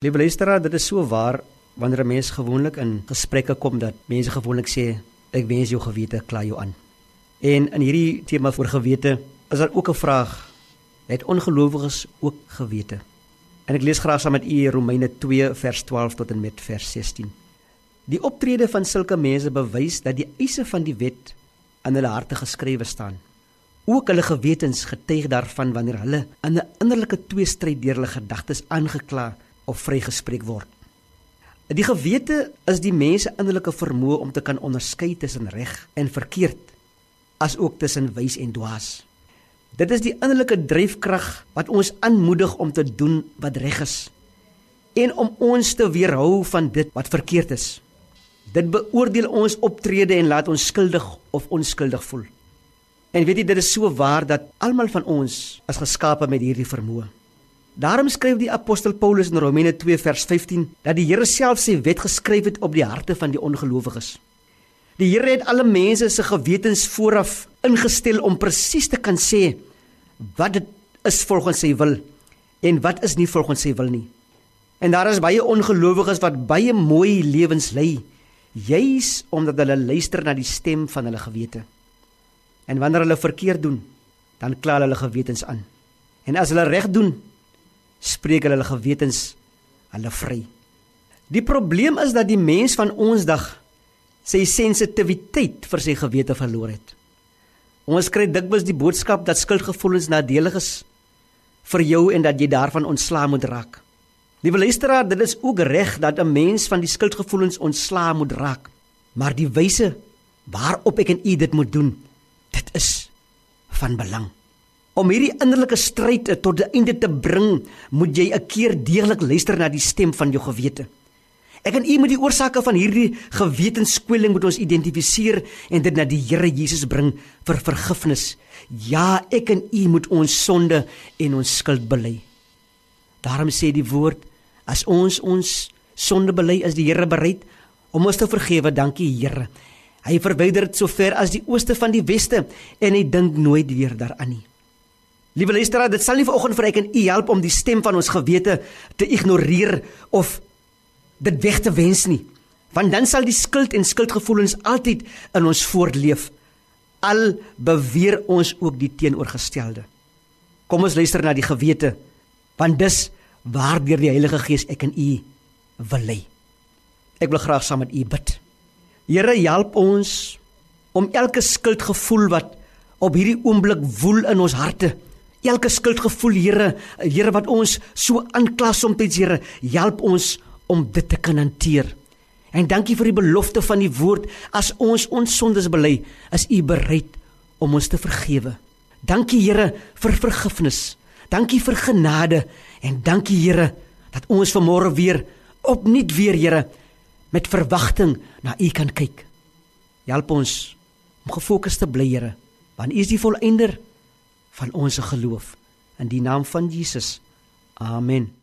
Liewe luisteraar, dit is so waar wanneer 'n mens gewoonlik in gesprekke kom dat mense gewoonlik sê ek wens jou gewete kla jou aan. En in hierdie tema vir gewete is daar ook 'n vraag: het ongelowiges ook gewete? En ek lees graag saam met u Romeine 2 vers 12 tot en met vers 16. Die optrede van sulke mense bewys dat die eise van die wet in hulle harte geskrewe staan. Ook hulle gewetens getuig daarvan wanneer hulle in 'n innerlike tweestryd deur hulle gedagtes aangekla of vrygespreek word. Die gewete is die mens se innerlike vermoë om te kan onderskei tussen reg en verkeerd, as ook tussen wys en dwaas. Dit is die innerlike dryfkrag wat ons aanmoedig om te doen wat reg is en om ons te weerhou van dit wat verkeerd is. Dit beoordeel ons optrede en laat ons skuldig of onskuldig voel. En weet jy dit is so waar dat almal van ons is geskape met hierdie vermoë. Daarom skryf die apostel Paulus in Romeine 2 vers 15 dat die Here self sy wet geskryf het op die harte van die ongelowiges. Die Here het alle mense se gewetens vooraf ingestel om presies te kan sê wat dit is volgens sy wil en wat is nie volgens sy wil nie. En daar is baie ongelowiges wat baie mooi lewens lei juis omdat hulle luister na die stem van hulle gewete. En wanneer hulle verkeerd doen, dan kla hulle gewetens aan. En as hulle reg doen, spreek hulle gewetens hulle vry. Die probleem is dat die mens van ons dag sy sensitiwiteit vir sy gewete verloor het. Ons kry dikwels die boodskap dat skuldgevoelens nadelig is vir jou en dat jy daarvan ontslaa moet raak. Liewe luisteraar, dit is ook reg dat 'n mens van die skuldgevoelens ontslaa moet raak, maar die wyse waarop ek en u dit moet doen, dit is van belang. Om hierdie innerlike stryd tot 'n einde te bring, moet jy 'n keer deeglik luister na die stem van jou gewete. Ek en u moet die oorsake van hierdie gewetenskwelling moet ons identifiseer en dit na die Here Jesus bring vir vergifnis. Ja, ek en u moet ons sonde en ons skuld bely. Daarom sê die woord, as ons ons sonde bely, is die Here bereid om ons te vergewe. Dankie Here. Hy verwyder dit so ver as die ooste van die weste en hy dink nooit weer daaraan nie. Liewe luisteraar, dit sal nie vanoggend vir ek en u help om die stem van ons gewete te ignoreer of dit weg te wens nie. Want dan sal die skuld en skuldgevoelens altyd in ons voortleef. Al beweer ons ook die teenoorgestelde. Kom ons luister na die gewete, want dis waardeur die Heilige Gees ek en u wil lei. Ek wil graag saam met u bid. Here, help ons om elke skuldgevoel wat op hierdie oomblik woel in ons harte elke skuldgevoel, Here, Here wat ons so aankla soms, Here, help ons om dit te kan hanteer. En dankie vir die belofte van die woord, as ons ons sondes bely, is U bereid om ons te vergewe. Dankie Here vir vergifnis. Dankie vir genade en dankie Here dat ons vanmôre weer opnuut weer Here met verwagting na U kan kyk. Help ons om gefokus te bly Here, want U is die volëinder van ons geloof in die naam van Jesus. Amen.